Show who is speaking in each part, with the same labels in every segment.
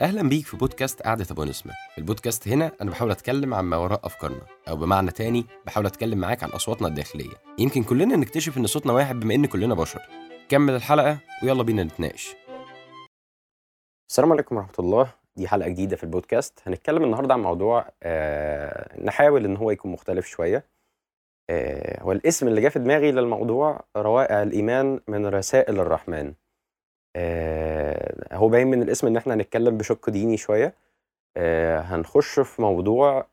Speaker 1: اهلا بيك في بودكاست قعده ابو نسمه البودكاست هنا انا بحاول اتكلم عن ما وراء افكارنا او بمعنى تاني بحاول اتكلم معاك عن اصواتنا الداخليه يمكن كلنا نكتشف ان صوتنا واحد بما ان كلنا بشر كمل الحلقه ويلا بينا نتناقش السلام عليكم ورحمه الله دي حلقه جديده في البودكاست هنتكلم النهارده عن موضوع آه نحاول ان هو يكون مختلف شويه آه والاسم اللي جه في دماغي للموضوع روائع الايمان من رسائل الرحمن آه هو باين من الاسم ان احنا هنتكلم بشق ديني شويه آه هنخش في موضوع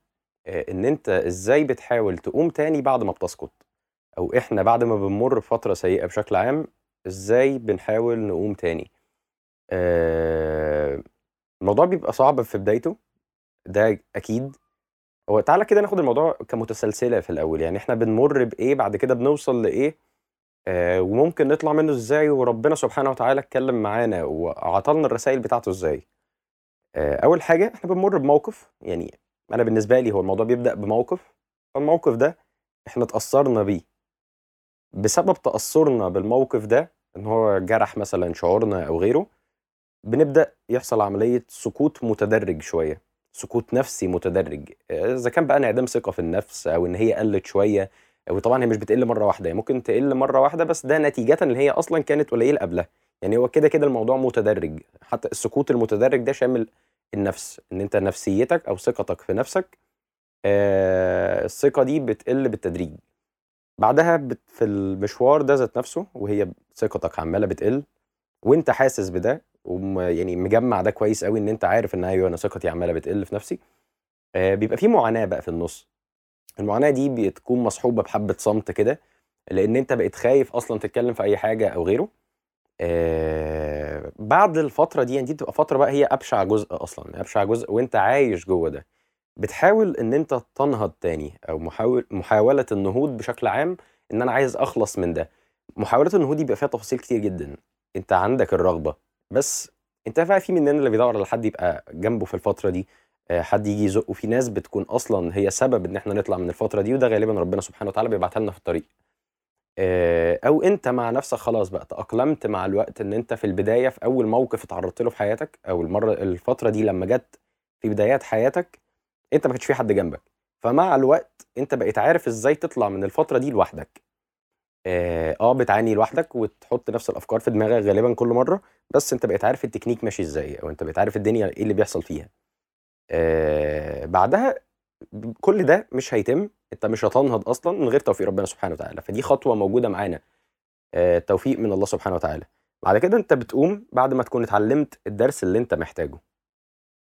Speaker 1: آه ان انت ازاي بتحاول تقوم تاني بعد ما بتسقط او احنا بعد ما بنمر بفتره سيئه بشكل عام ازاي بنحاول نقوم تاني آه الموضوع بيبقى صعب في بدايته ده اكيد هو تعالى كده ناخد الموضوع كمتسلسله في الاول يعني احنا بنمر بايه بعد كده بنوصل لايه آه، وممكن نطلع منه ازاي وربنا سبحانه وتعالى اتكلم معانا وعطلنا الرسائل بتاعته ازاي آه، اول حاجه احنا بنمر بموقف يعني انا بالنسبه لي هو الموضوع بيبدا بموقف فالموقف ده احنا اتاثرنا بيه بسبب تاثرنا بالموقف ده ان هو جرح مثلا شعورنا او غيره بنبدا يحصل عمليه سقوط متدرج شويه سقوط نفسي متدرج آه، اذا كان بقى انعدام ثقه في النفس او ان هي قلت شويه وطبعا هي مش بتقل مره واحده ممكن تقل مره واحده بس ده نتيجه ان هي اصلا كانت قليله قبلها يعني هو كده كده الموضوع متدرج حتى السقوط المتدرج ده شامل النفس ان انت نفسيتك او ثقتك في نفسك آه الثقه دي بتقل بالتدريج بعدها بت في المشوار ده ذات نفسه وهي ثقتك عماله بتقل وانت حاسس بده يعني مجمع ده كويس قوي ان انت عارف ان ايوه انا ثقتي عماله بتقل في نفسي آه بيبقى في معاناه بقى في النص المعاناه دي بتكون مصحوبه بحبه صمت كده لان انت بقيت خايف اصلا تتكلم في اي حاجه او غيره آه بعد الفتره دي يعني دي بتبقى فتره بقى هي ابشع جزء اصلا ابشع جزء وانت عايش جوه ده بتحاول ان انت تنهض تاني او محاول محاوله النهوض بشكل عام ان انا عايز اخلص من ده محاولات النهوض دي بيبقى فيها تفاصيل كتير جدا انت عندك الرغبه بس انت بقى في مننا اللي بيدور على حد يبقى جنبه في الفتره دي آه، حد يجي يزقه في ناس بتكون اصلا هي سبب ان احنا نطلع من الفتره دي وده غالبا ربنا سبحانه وتعالى بيبعتها لنا في الطريق آه، او انت مع نفسك خلاص بقى تاقلمت مع الوقت ان انت في البدايه في اول موقف اتعرضت له في حياتك او المره الفتره دي لما جت في بدايات حياتك انت ما كانش في حد جنبك فمع الوقت انت بقيت عارف ازاي تطلع من الفتره دي لوحدك اه, آه، بتعاني لوحدك وتحط نفس الافكار في دماغك غالبا كل مره بس انت بقيت عارف التكنيك ماشي ازاي او انت بقيت عارف الدنيا ايه اللي بيحصل فيها آه، بعدها كل ده مش هيتم انت مش هتنهض اصلا من غير توفيق ربنا سبحانه وتعالى فدي خطوه موجوده معانا آه توفيق من الله سبحانه وتعالى بعد كده انت بتقوم بعد ما تكون اتعلمت الدرس اللي انت محتاجه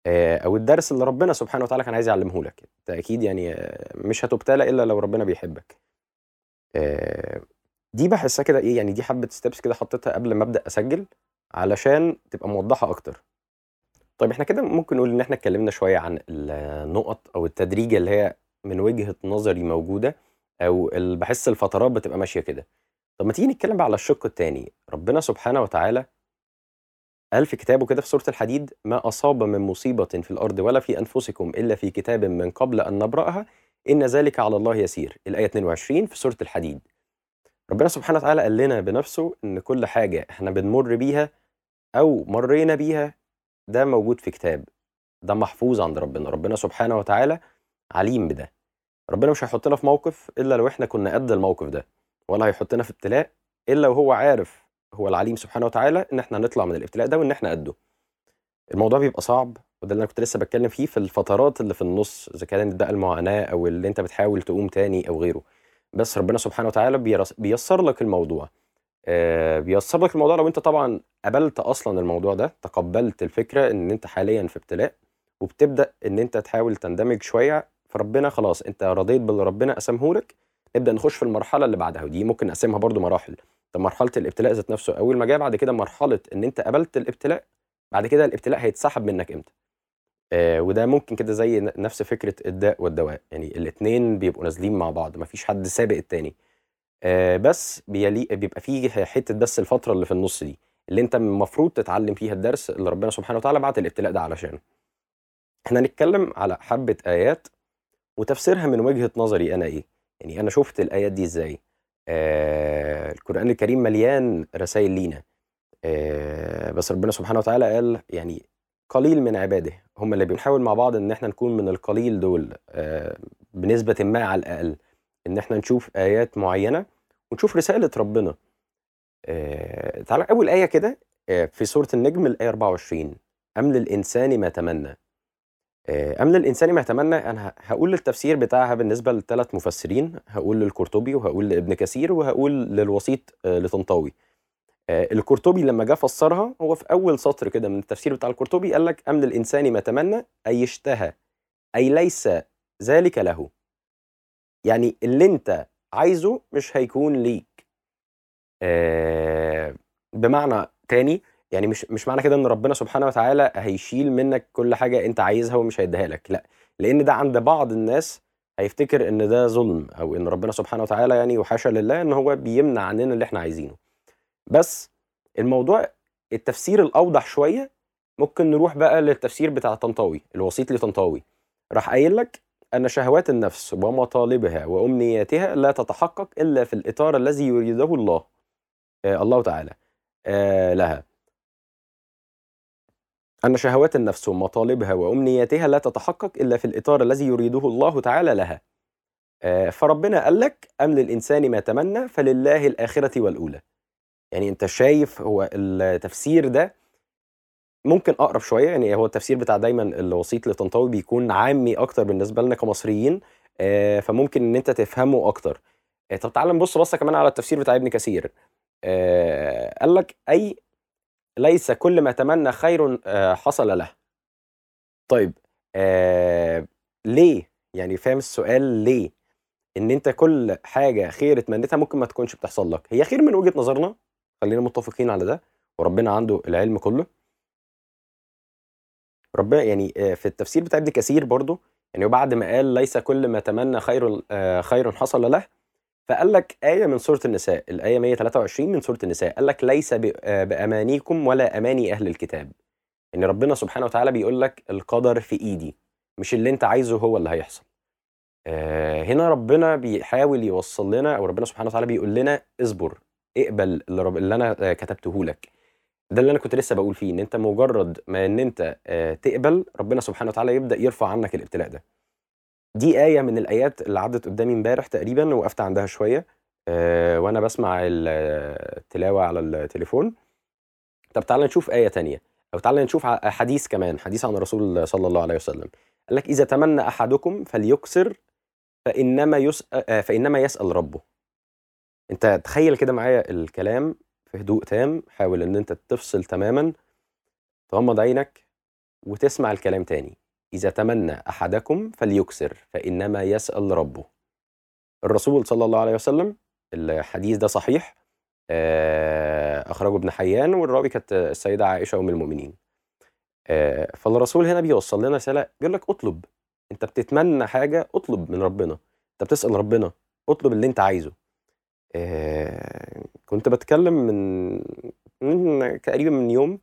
Speaker 1: آه، او الدرس اللي ربنا سبحانه وتعالى كان عايز يعلمه لك انت اكيد يعني آه، مش هتبتلى الا لو ربنا بيحبك دي بحسها كده ايه يعني دي حبه ستيبس كده حطيتها قبل ما ابدا اسجل علشان تبقى موضحه اكتر طيب احنا كده ممكن نقول ان احنا اتكلمنا شويه عن النقط او التدريجه اللي هي من وجهه نظري موجوده او بحس الفترات بتبقى ماشيه كده طب ما تيجي نتكلم بقى على الشق الثاني ربنا سبحانه وتعالى قال في كتابه كده في سوره الحديد ما اصاب من مصيبه في الارض ولا في انفسكم الا في كتاب من قبل ان نبراها ان ذلك على الله يسير الايه 22 في سوره الحديد ربنا سبحانه وتعالى قال لنا بنفسه ان كل حاجه احنا بنمر بيها او مرينا بيها ده موجود في كتاب ده محفوظ عند ربنا ربنا سبحانه وتعالى عليم بده ربنا مش هيحطنا في موقف الا لو احنا كنا قد الموقف ده ولا هيحطنا في ابتلاء الا وهو عارف هو العليم سبحانه وتعالى ان احنا نطلع من الابتلاء ده وان احنا قده الموضوع بيبقى صعب وده اللي انا كنت لسه بتكلم فيه في الفترات اللي في النص اذا كانت بقى المعاناه او اللي انت بتحاول تقوم تاني او غيره بس ربنا سبحانه وتعالى بيسر لك الموضوع آه، بيسر لك الموضوع لو انت طبعا قبلت اصلا الموضوع ده تقبلت الفكره ان انت حاليا في ابتلاء وبتبدا ان انت تحاول تندمج شويه فربنا خلاص انت رضيت باللي ربنا قسمه لك نبدا نخش في المرحله اللي بعدها ودي ممكن نقسمها برضو مراحل طب مرحله الابتلاء ذات نفسه اول ما جاء بعد كده مرحله ان انت قبلت الابتلاء بعد كده الابتلاء هيتسحب منك امتى آه وده ممكن كده زي نفس فكره الداء والدواء يعني الاثنين بيبقوا نازلين مع بعض مفيش حد سابق التاني آه بس بيليق بيبقى فيه حته بس الفتره اللي في النص دي اللي انت المفروض تتعلم فيها الدرس اللي ربنا سبحانه وتعالى بعت الابتلاء ده علشانه. احنا هنتكلم على حبه ايات وتفسيرها من وجهه نظري انا ايه؟ يعني انا شفت الايات دي ازاي؟ آه القران الكريم مليان رسائل لينا آه بس ربنا سبحانه وتعالى قال يعني قليل من عباده هم اللي بنحاول مع بعض ان احنا نكون من القليل دول آه بنسبه ما على الاقل. ان احنا نشوف ايات معينه ونشوف رساله ربنا آه تعالى اول ايه كده آه في سوره النجم الايه 24 ام للانسان ما تمنى آه ام للانسان ما تمنى انا هقول التفسير بتاعها بالنسبه لثلاث مفسرين هقول للقرطبي وهقول لابن كثير وهقول للوسيط آه، لطنطاوي آه، القرطبي لما جه فسرها هو في اول سطر كده من التفسير بتاع القرطبي قال لك ام للانسان ما تمنى اي اشتهى اي ليس ذلك له يعني اللي انت عايزه مش هيكون ليك آه بمعنى تاني يعني مش مش معنى كده ان ربنا سبحانه وتعالى هيشيل منك كل حاجه انت عايزها ومش هيديها لك لا لان ده عند بعض الناس هيفتكر ان ده ظلم او ان ربنا سبحانه وتعالى يعني وحاشا لله ان هو بيمنع عننا اللي احنا عايزينه بس الموضوع التفسير الاوضح شويه ممكن نروح بقى للتفسير بتاع طنطاوي الوسيط لطنطاوي راح قايل لك أن شهوات النفس ومطالبها وأمنياتها لا تتحقق إلا في الإطار الذي يريده الله آه، الله تعالى آه، لها أن شهوات النفس ومطالبها وأمنياتها لا تتحقق إلا في الإطار الذي يريده الله تعالى لها آه، فربنا قال لك أم للإنسان ما تمنى فلله الآخرة والأولى يعني أنت شايف هو التفسير ده ممكن اقرب شويه يعني هو التفسير بتاع دايما الوسيط لطنطاوي بيكون عامي اكتر بالنسبه لنا كمصريين آه فممكن ان انت تفهمه اكتر آه طب تعال نبص بصه كمان على التفسير بتاع ابن كثير آه قال لك اي ليس كل ما تمنى خير آه، حصل له طيب آه، ليه يعني فاهم السؤال ليه ان انت كل حاجه خير اتمنيتها ممكن ما تكونش بتحصل لك هي خير من وجهه نظرنا خلينا متفقين على ده وربنا عنده العلم كله ربنا يعني آه، في التفسير بتاع ابن كثير برضو يعني وبعد ما قال ليس كل ما تمنى خير آه، خير حصل له فقال لك آية من سورة النساء الآية 123 من سورة النساء قال لك ليس آه، بأمانيكم ولا أماني أهل الكتاب إن يعني ربنا سبحانه وتعالى بيقول لك القدر في إيدي مش اللي أنت عايزه هو اللي هيحصل هنا ربنا بيحاول يوصل لنا أو ربنا سبحانه وتعالى بيقول لنا اصبر اقبل اللي أنا كتبته لك ده اللي انا كنت لسه بقول فيه ان انت مجرد ما ان انت آه، تقبل ربنا سبحانه وتعالى يبدا يرفع عنك الابتلاء ده دي آية من الآيات اللي عدت قدامي امبارح تقريبا وقفت عندها شوية آه، وأنا بسمع التلاوة آه، على التليفون طب تعالى نشوف آية تانية أو تعالى نشوف حديث كمان حديث عن الرسول صلى الله عليه وسلم قال لك إذا تمنى أحدكم فليكسر فإنما يسأل, فإنما يسأل ربه أنت تخيل كده معايا الكلام في هدوء تام حاول ان انت تفصل تماما تغمض عينك وتسمع الكلام تاني اذا تمنى احدكم فليكسر فانما يسال ربه الرسول صلى الله عليه وسلم الحديث ده صحيح آه، اخرجه ابن حيان والراوي كانت السيده عائشه ام المؤمنين آه، فالرسول هنا بيوصل لنا رساله بيقول لك اطلب انت بتتمنى حاجه اطلب من ربنا انت بتسال ربنا اطلب اللي انت عايزه آه، كنت بتكلم من, من تقريبا من يوم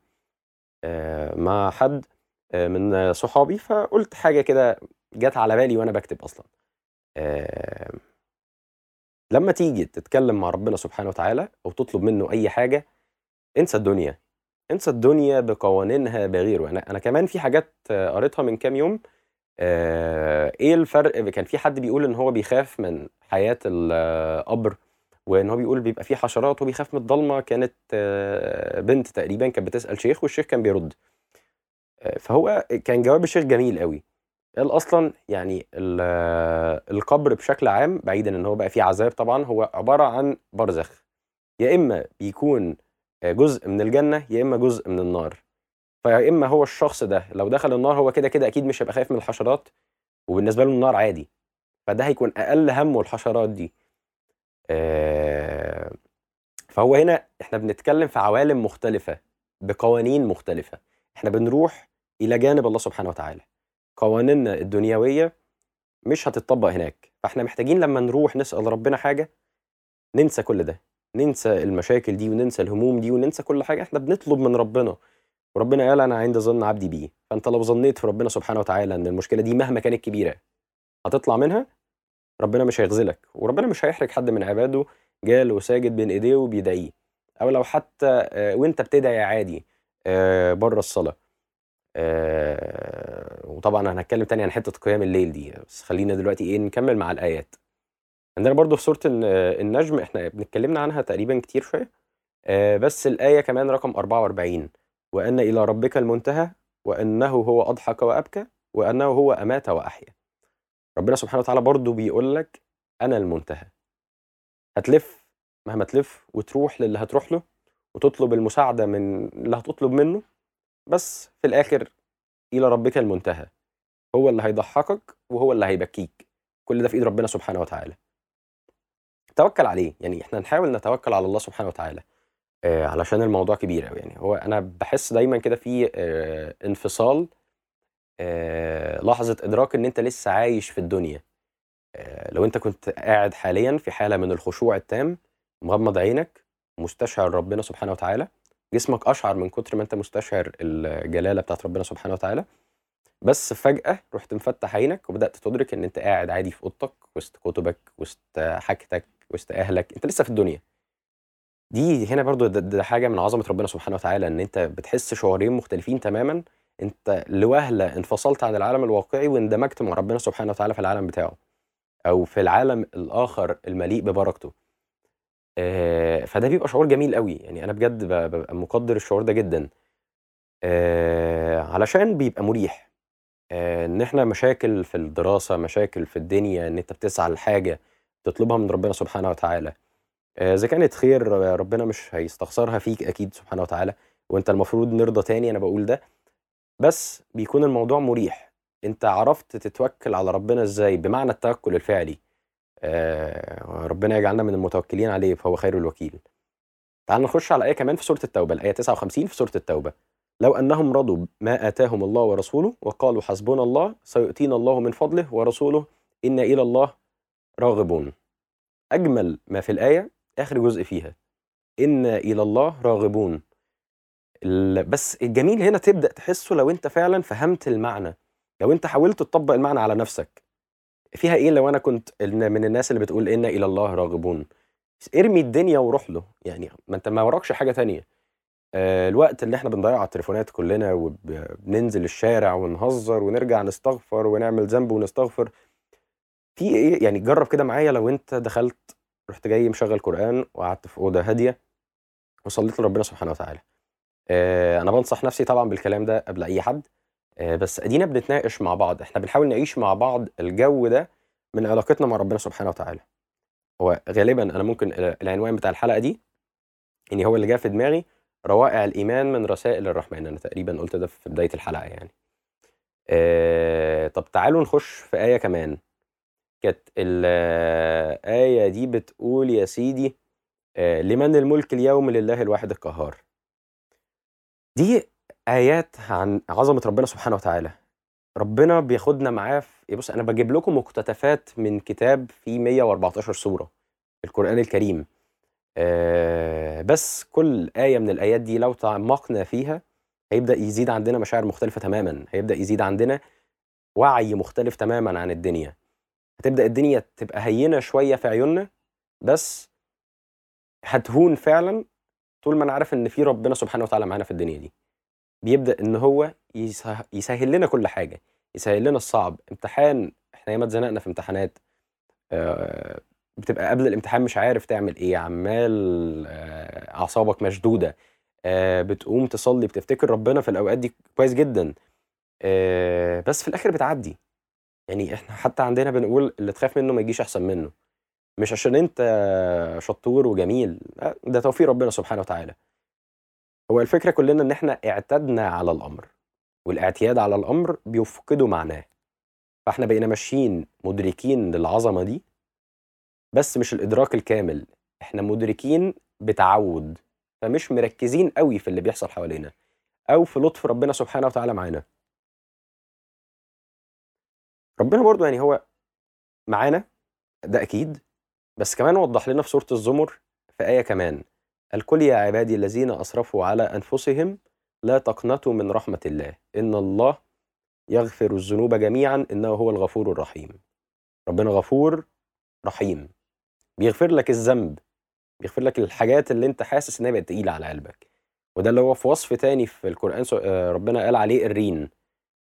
Speaker 1: آه، مع حد آه، من صحابي فقلت حاجه كده جت على بالي وانا بكتب اصلا لما تيجي تتكلم مع ربنا سبحانه وتعالى او تطلب منه اي حاجه انسى الدنيا انسى الدنيا بقوانينها بغيره انا انا كمان في حاجات قريتها من كام يوم ايه الفرق كان في حد بيقول ان هو بيخاف من حياه القبر وان هو بيقول بيبقى فيه حشرات وبيخاف من الضلمه كانت آه، بنت تقريبا كانت بتسال شيخ والشيخ كان بيرد آه، فهو كان جواب الشيخ جميل قوي قال اصلا يعني آه، القبر بشكل عام بعيدا ان هو بقى فيه عذاب طبعا هو عباره عن برزخ يا اما بيكون جزء من الجنه يا اما جزء من النار فيا اما هو الشخص ده لو دخل النار هو كده كده اكيد مش هيبقى خايف من الحشرات وبالنسبه له النار عادي فده هيكون اقل همه الحشرات دي آه، فهو هنا احنا بنتكلم في عوالم مختلفه بقوانين مختلفه احنا بنروح الى جانب الله سبحانه وتعالى قوانيننا الدنيويه مش هتتطبق هناك فاحنا محتاجين لما نروح نسال ربنا حاجه ننسى كل ده ننسى المشاكل دي وننسى الهموم دي وننسى كل حاجه احنا بنطلب من ربنا وربنا قال انا عند ظن عبدي بيه فانت لو ظنيت في ربنا سبحانه وتعالى ان المشكله دي مهما كانت كبيره هتطلع منها ربنا مش هيخذلك وربنا مش هيحرج حد من عباده جال وساجد بين ايديه وبيدعيه او لو حتى آه، وانت بتدعي عادي آه، بره الصلاه آه، وطبعا هنتكلم تاني عن حته قيام الليل دي بس خلينا دلوقتي ايه نكمل مع الايات عندنا برضو في سوره النجم احنا بنتكلمنا عنها تقريبا كتير شويه بس الايه كمان رقم 44 وان الى ربك المنتهى وانه هو اضحك وابكى وانه هو امات واحيا ربنا سبحانه وتعالى برضه بيقول لك انا المنتهى هتلف مهما تلف وتروح للي هتروح له وتطلب المساعده من اللي هتطلب منه بس في الاخر الى ربك المنتهى هو اللي هيضحكك وهو اللي هيبكيك كل ده في ايد ربنا سبحانه وتعالى توكل عليه يعني احنا نحاول نتوكل على الله سبحانه وتعالى آه علشان الموضوع كبير قوي يعني هو انا بحس دايما كده في آه انفصال آه، لحظه ادراك ان انت لسه عايش في الدنيا آه، لو انت كنت قاعد حاليا في حاله من الخشوع التام مغمض عينك مستشعر ربنا سبحانه وتعالى جسمك اشعر من كتر ما انت مستشعر الجلاله بتاعت ربنا سبحانه وتعالى بس فجاه رحت مفتح عينك وبدات تدرك ان انت قاعد عادي في اوضتك وسط كتبك وسط حاجتك وسط اهلك انت لسه في الدنيا دي هنا برضو ده, ده حاجه من عظمه ربنا سبحانه وتعالى ان انت بتحس شعورين مختلفين تماما انت لوهله انفصلت عن العالم الواقعي واندمجت مع ربنا سبحانه وتعالى في العالم بتاعه او في العالم الاخر المليء ببركته آه فده بيبقى شعور جميل قوي يعني انا بجد ببقى مقدر الشعور ده جدا آه علشان بيبقى مريح آه ان احنا مشاكل في الدراسه مشاكل في الدنيا ان انت بتسعى لحاجه تطلبها من ربنا سبحانه وتعالى آه، اذا كانت خير ربنا مش هيستخسرها فيك اكيد سبحانه وتعالى وانت المفروض نرضى تاني انا بقول ده بس بيكون الموضوع مريح انت عرفت تتوكل على ربنا ازاي بمعنى التوكل الفعلي آه ربنا يجعلنا من المتوكلين عليه فهو خير الوكيل تعال نخش على ايه كمان في سوره التوبه الايه 59 في سوره التوبه لو انهم رضوا ما اتاهم الله ورسوله وقالوا حسبنا الله سيؤتينا الله من فضله ورسوله انا الى الله راغبون اجمل ما في الايه اخر جزء فيها انا الى الله راغبون بس الجميل هنا تبدا تحسه لو انت فعلا فهمت المعنى لو انت حاولت تطبق المعنى على نفسك فيها ايه لو انا كنت من الناس اللي بتقول ان الى الله راغبون ارمي الدنيا وروح له يعني ما انت ما وراكش حاجه تانية آه، الوقت اللي احنا بنضيعه على التليفونات كلنا وبننزل الشارع ونهزر ونرجع نستغفر ونعمل ذنب ونستغفر في ايه يعني جرب كده معايا لو انت دخلت رحت جاي مشغل قران وقعدت في اوضه هاديه وصليت لربنا سبحانه وتعالى آه، انا بنصح نفسي طبعا بالكلام ده قبل اي حد آه، بس ادينا بنتناقش مع بعض احنا بنحاول نعيش مع بعض الجو ده من علاقتنا مع ربنا سبحانه وتعالى هو غالبا انا ممكن العنوان بتاع الحلقه دي ان يعني هو اللي جه في دماغي روائع الايمان من رسائل الرحمن انا تقريبا قلت ده في بدايه الحلقه يعني آه طب تعالوا نخش في ايه كمان كانت الايه آه، دي بتقول يا سيدي آه لمن الملك اليوم لله الواحد القهار دي آيات عن عظمة ربنا سبحانه وتعالى ربنا بياخدنا معاه في إيه، بص انا بجيب لكم مقتطفات من كتاب فيه 114 سوره القران الكريم آه بس كل ايه من الايات دي لو تعمقنا فيها هيبدا يزيد عندنا مشاعر مختلفه تماما هيبدا يزيد عندنا وعي مختلف تماما عن الدنيا هتبدا الدنيا تبقى هينه شويه في عيوننا بس هتهون فعلا طول ما انا عارف ان في ربنا سبحانه وتعالى معانا في الدنيا دي بيبدا ان هو يسهل لنا كل حاجه يسهل لنا الصعب امتحان احنا ياما اتزنقنا في امتحانات آه، بتبقى قبل الامتحان مش عارف تعمل ايه عمال آه، اعصابك مشدوده آه، بتقوم تصلي بتفتكر ربنا في الاوقات دي كويس جدا بس في الاخر بتعدي يعني احنا حتى عندنا بنقول اللي تخاف منه ما يجيش احسن منه مش عشان انت شطور وجميل ده توفيق ربنا سبحانه وتعالى هو الفكره كلنا ان احنا اعتدنا على الامر والاعتياد على الامر بيفقده معناه فاحنا بقينا ماشيين مدركين للعظمه دي بس مش الادراك الكامل احنا مدركين بتعود فمش مركزين قوي في اللي بيحصل حوالينا او في لطف ربنا سبحانه وتعالى معانا ربنا برضو يعني هو معانا ده اكيد بس كمان وضح لنا في سورة الزمر في آية كمان قال كل يا عبادي الذين أسرفوا على أنفسهم لا تقنطوا من رحمة الله إن الله يغفر الذنوب جميعا إنه هو الغفور الرحيم ربنا غفور رحيم بيغفر لك الذنب بيغفر لك الحاجات اللي انت حاسس انها بقت تقيله على قلبك وده اللي هو في وصف تاني في القران آه، ربنا قال عليه الرين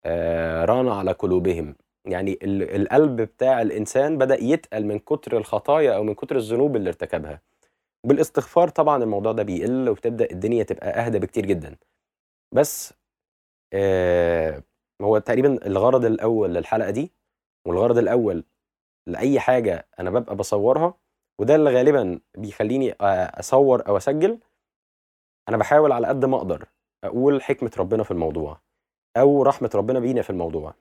Speaker 1: آه، ران على قلوبهم يعني القلب بتاع الانسان بدا يتقل من كتر الخطايا او من كتر الذنوب اللي ارتكبها بالاستغفار طبعا الموضوع ده بيقل وبتبدا الدنيا تبقى اهدى بكتير جدا بس آه هو تقريبا الغرض الاول للحلقه دي والغرض الاول لاي حاجه انا ببقى بصورها وده اللي غالبا بيخليني آه، اصور او اسجل انا بحاول على قد ما اقدر اقول حكمه ربنا في الموضوع او رحمه ربنا بينا في الموضوع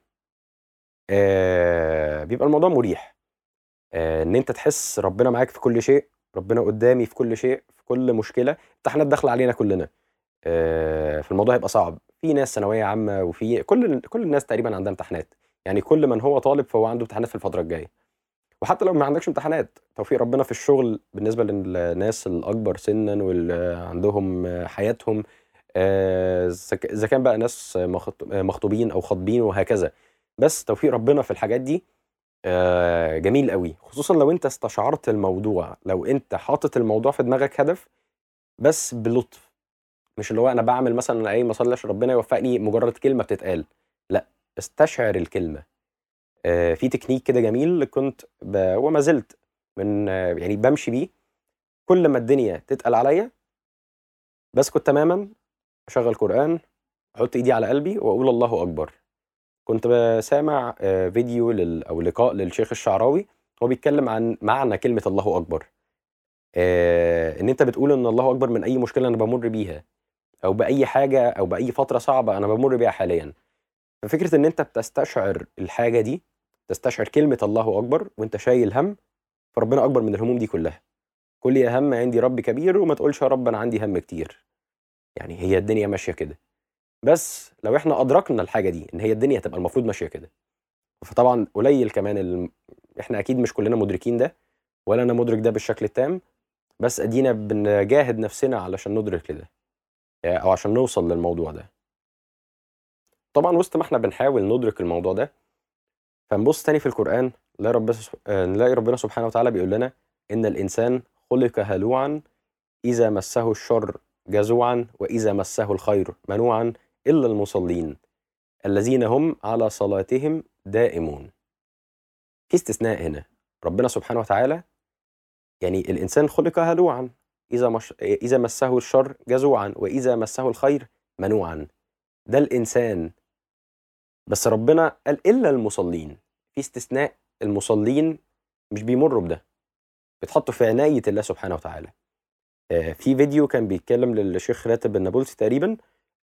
Speaker 1: آه بيبقى الموضوع مريح آه ان انت تحس ربنا معاك في كل شيء ربنا قدامي في كل شيء في كل مشكله امتحانات داخله علينا كلنا آه فالموضوع هيبقى صعب في ناس ثانويه عامه وفي كل كل الناس تقريبا عندها امتحانات يعني كل من هو طالب فهو عنده امتحانات في الفتره الجايه وحتى لو ما عندكش امتحانات توفيق ربنا في الشغل بالنسبه للناس الاكبر سنا واللي عندهم حياتهم آه، اذا كان بقى ناس مخطوبين او خاطبين وهكذا بس توفيق ربنا في الحاجات دي آه، جميل قوي خصوصا لو انت استشعرت الموضوع لو انت حاطط الموضوع في دماغك هدف بس بلطف مش اللي هو انا بعمل مثلا اي مصلي عشان ربنا يوفقني مجرد كلمه بتتقال لا استشعر الكلمه آه، في تكنيك كده جميل كنت ب... وما زلت من يعني بمشي بيه كل ما الدنيا تتقل عليا بسكت تماما اشغل قران احط ايدي على قلبي واقول الله اكبر كنت سامع آه، فيديو لل او لقاء للشيخ الشعراوي هو بيتكلم عن معنى كلمه الله اكبر آه، ان انت بتقول ان الله اكبر من اي مشكله انا بمر بيها او باي حاجه او باي فتره صعبه انا بمر بيها حاليا ففكره ان انت بتستشعر الحاجه دي تستشعر كلمه الله اكبر وانت شايل هم فربنا اكبر من الهموم دي كلها كل يا هم عندي رب كبير وما تقولش يا رب انا عندي هم كتير يعني هي الدنيا ماشيه كده بس لو احنا ادركنا الحاجه دي ان هي الدنيا هتبقى المفروض ماشيه كده فطبعا قليل كمان ال... احنا اكيد مش كلنا مدركين ده ولا انا مدرك ده بالشكل التام بس ادينا بنجاهد نفسنا علشان ندرك لده آه، او عشان نوصل للموضوع ده طبعا وسط ما احنا بنحاول ندرك الموضوع ده فنبص تاني في القران نلاقي رب... آه، نلاقي ربنا سبحانه وتعالى بيقول لنا ان الانسان خلق هلوعا اذا مسه الشر جزوعا واذا مسه الخير منوعا إلا المصلين الذين هم على صلاتهم دائمون في استثناء هنا ربنا سبحانه وتعالى يعني الإنسان خلق هلوعا إذا, مش... إذا مسه الشر جزوعا وإذا مسه الخير منوعا ده الإنسان بس ربنا قال إلا المصلين في استثناء المصلين مش بيمروا بده بيتحطوا في عناية الله سبحانه وتعالى آه، في فيديو كان بيتكلم للشيخ راتب النابلسي تقريبا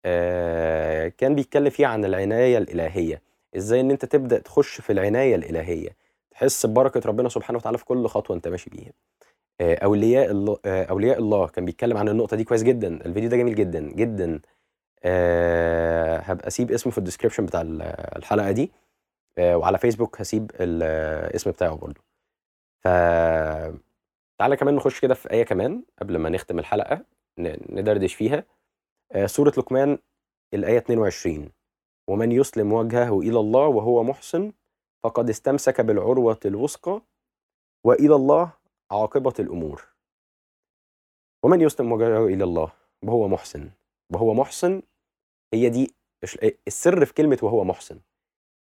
Speaker 1: آه، كان بيتكلم فيه عن العناية الإلهية إزاي إن أنت تبدأ تخش في العناية الإلهية تحس ببركة ربنا سبحانه وتعالى في كل خطوة أنت ماشي بيها آه، أولياء الله آه، أولياء الله كان بيتكلم عن النقطة دي كويس جدا الفيديو ده جميل جدا جدا أه هبقى اسيب اسمه في الديسكربشن بتاع الحلقه دي أه وعلى فيسبوك هسيب الاسم بتاعه برضو ف تعالى كمان نخش كده في ايه كمان قبل ما نختم الحلقه ندردش فيها آه، سورة لقمان الآية 22 ومن يسلم وجهه إلى الله وهو محسن فقد استمسك بالعروة الوثقى وإلى الله عاقبة الأمور ومن يسلم وجهه إلى الله وهو محسن وهو محسن هي دي إيه، السر في كلمة وهو محسن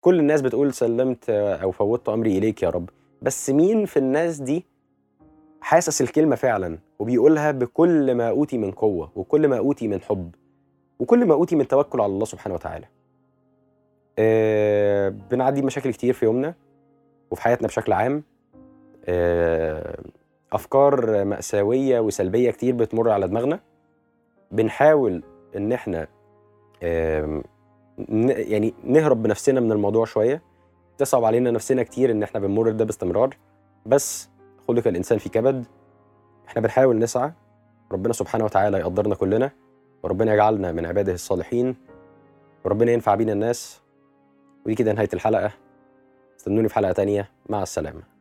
Speaker 1: كل الناس بتقول سلمت أو فوضت أمري إليك يا رب بس مين في الناس دي حاسس الكلمة فعلا وبيقولها بكل ما أوتي من قوة وكل ما أوتي من حب وكل ما أوتي من توكل على الله سبحانه وتعالى أه بنعدي مشاكل كتير في يومنا وفي حياتنا بشكل عام أه أفكار مأساوية وسلبية كتير بتمر على دماغنا بنحاول إن إحنا أه يعني نهرب بنفسنا من الموضوع شوية تصعب علينا نفسنا كتير إن إحنا بنمر ده باستمرار بس خلق الانسان في كبد احنا بنحاول نسعى ربنا سبحانه وتعالى يقدرنا كلنا وربنا يجعلنا من عباده الصالحين وربنا ينفع بينا الناس ودي كده نهايه الحلقه استنوني في حلقه تانية مع السلامه